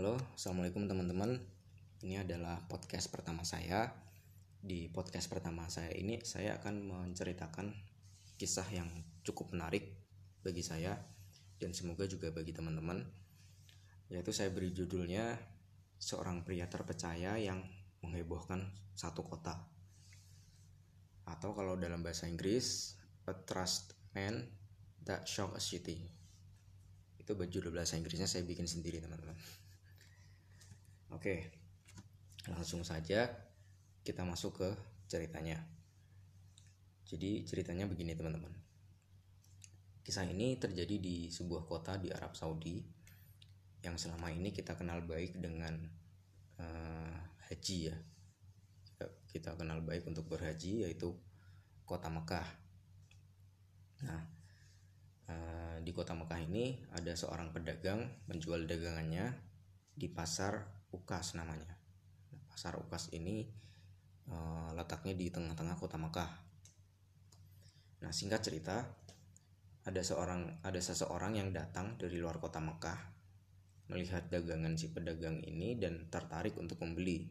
Halo, assalamualaikum teman-teman. Ini adalah podcast pertama saya. Di podcast pertama saya ini, saya akan menceritakan kisah yang cukup menarik bagi saya dan semoga juga bagi teman-teman. Yaitu saya beri judulnya seorang pria terpercaya yang menghebohkan satu kota. Atau kalau dalam bahasa Inggris, a trust man that shock a city. Itu judul bahasa Inggrisnya saya bikin sendiri teman-teman. Oke, langsung saja kita masuk ke ceritanya. Jadi ceritanya begini teman-teman. Kisah ini terjadi di sebuah kota di Arab Saudi yang selama ini kita kenal baik dengan uh, haji ya. Kita kenal baik untuk berhaji yaitu kota Mekah. Nah, uh, di kota Mekah ini ada seorang pedagang menjual dagangannya di pasar Ukas namanya. Nah, pasar Ukas ini uh, letaknya di tengah-tengah kota Mekah. Nah, singkat cerita, ada seorang ada seseorang yang datang dari luar kota Mekah melihat dagangan si pedagang ini dan tertarik untuk membeli.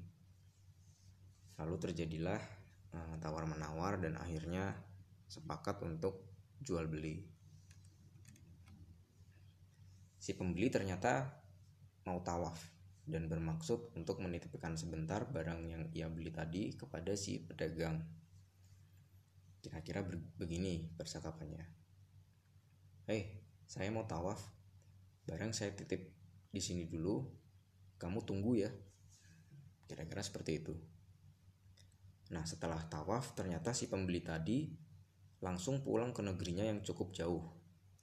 Lalu terjadilah uh, tawar menawar dan akhirnya sepakat untuk jual beli. Si pembeli ternyata mau tawaf dan bermaksud untuk menitipkan sebentar barang yang ia beli tadi kepada si pedagang. Kira-kira begini percakapannya. Hei, saya mau tawaf. Barang saya titip di sini dulu. Kamu tunggu ya. Kira-kira seperti itu. Nah, setelah tawaf, ternyata si pembeli tadi langsung pulang ke negerinya yang cukup jauh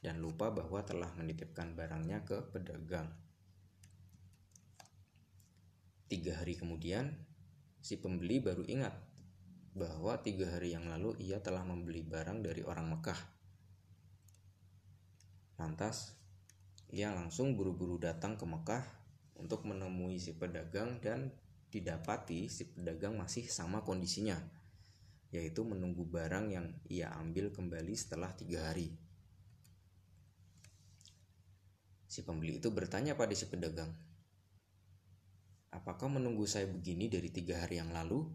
dan lupa bahwa telah menitipkan barangnya ke pedagang. Tiga hari kemudian, si pembeli baru ingat bahwa tiga hari yang lalu ia telah membeli barang dari orang Mekah. Lantas, ia langsung buru-buru datang ke Mekah untuk menemui si pedagang dan didapati si pedagang masih sama kondisinya, yaitu menunggu barang yang ia ambil kembali setelah tiga hari. Si pembeli itu bertanya pada si pedagang, Apakah menunggu saya begini dari tiga hari yang lalu?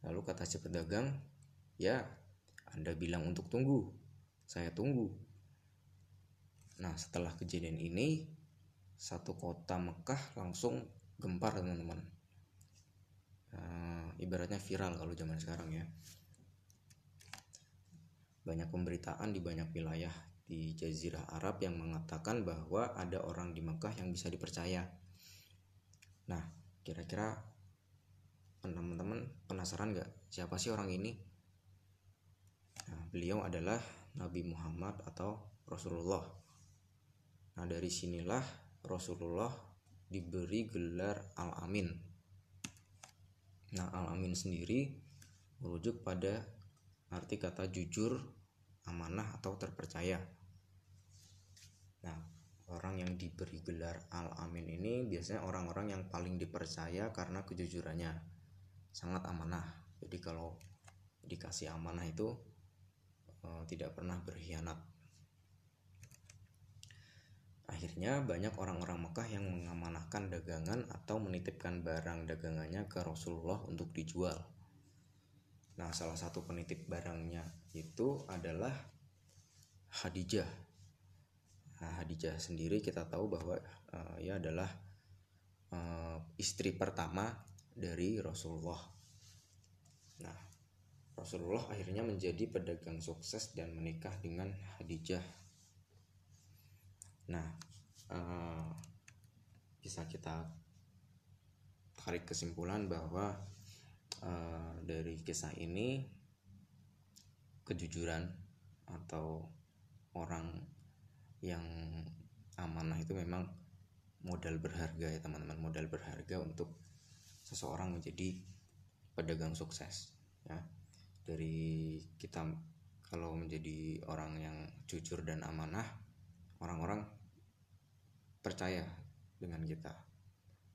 Lalu kata si pedagang, ya, Anda bilang untuk tunggu. Saya tunggu. Nah, setelah kejadian ini, satu kota Mekah langsung gempar, teman-teman. Nah, ibaratnya viral kalau zaman sekarang ya. Banyak pemberitaan di banyak wilayah di Jazirah Arab yang mengatakan bahwa ada orang di Mekah yang bisa dipercaya. Nah, kira-kira teman-teman penasaran nggak siapa sih orang ini? Nah, beliau adalah Nabi Muhammad atau Rasulullah. Nah, dari sinilah Rasulullah diberi gelar Al-Amin. Nah, Al-Amin sendiri merujuk pada arti kata jujur, amanah atau terpercaya. Nah, orang yang diberi gelar Al-Amin ini biasanya orang-orang yang paling dipercaya karena kejujurannya. Sangat amanah. Jadi kalau dikasih amanah itu uh, tidak pernah berkhianat. Akhirnya banyak orang-orang Mekah yang mengamanahkan dagangan atau menitipkan barang dagangannya ke Rasulullah untuk dijual. Nah, salah satu penitip barangnya itu adalah Hadijah Nah, Hadijah sendiri kita tahu bahwa uh, ia adalah uh, istri pertama dari Rasulullah. Nah, Rasulullah akhirnya menjadi pedagang sukses dan menikah dengan Hadijah. Nah, uh, bisa kita tarik kesimpulan bahwa uh, dari kisah ini kejujuran atau orang yang amanah itu memang modal berharga ya teman-teman. Modal berharga untuk seseorang menjadi pedagang sukses ya. Dari kita kalau menjadi orang yang jujur dan amanah orang-orang percaya dengan kita.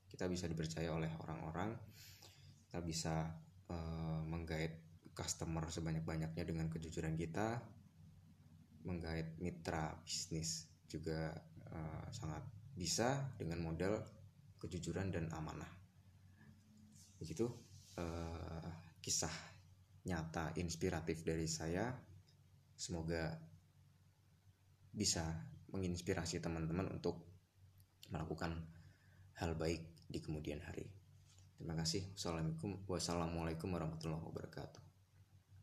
Kita bisa dipercaya oleh orang-orang kita bisa uh, menggait customer sebanyak-banyaknya dengan kejujuran kita menggait mitra bisnis juga uh, sangat bisa dengan modal kejujuran dan amanah. Begitu uh, kisah nyata inspiratif dari saya. Semoga bisa menginspirasi teman-teman untuk melakukan hal baik di kemudian hari. Terima kasih. Wassalamualaikum warahmatullahi wabarakatuh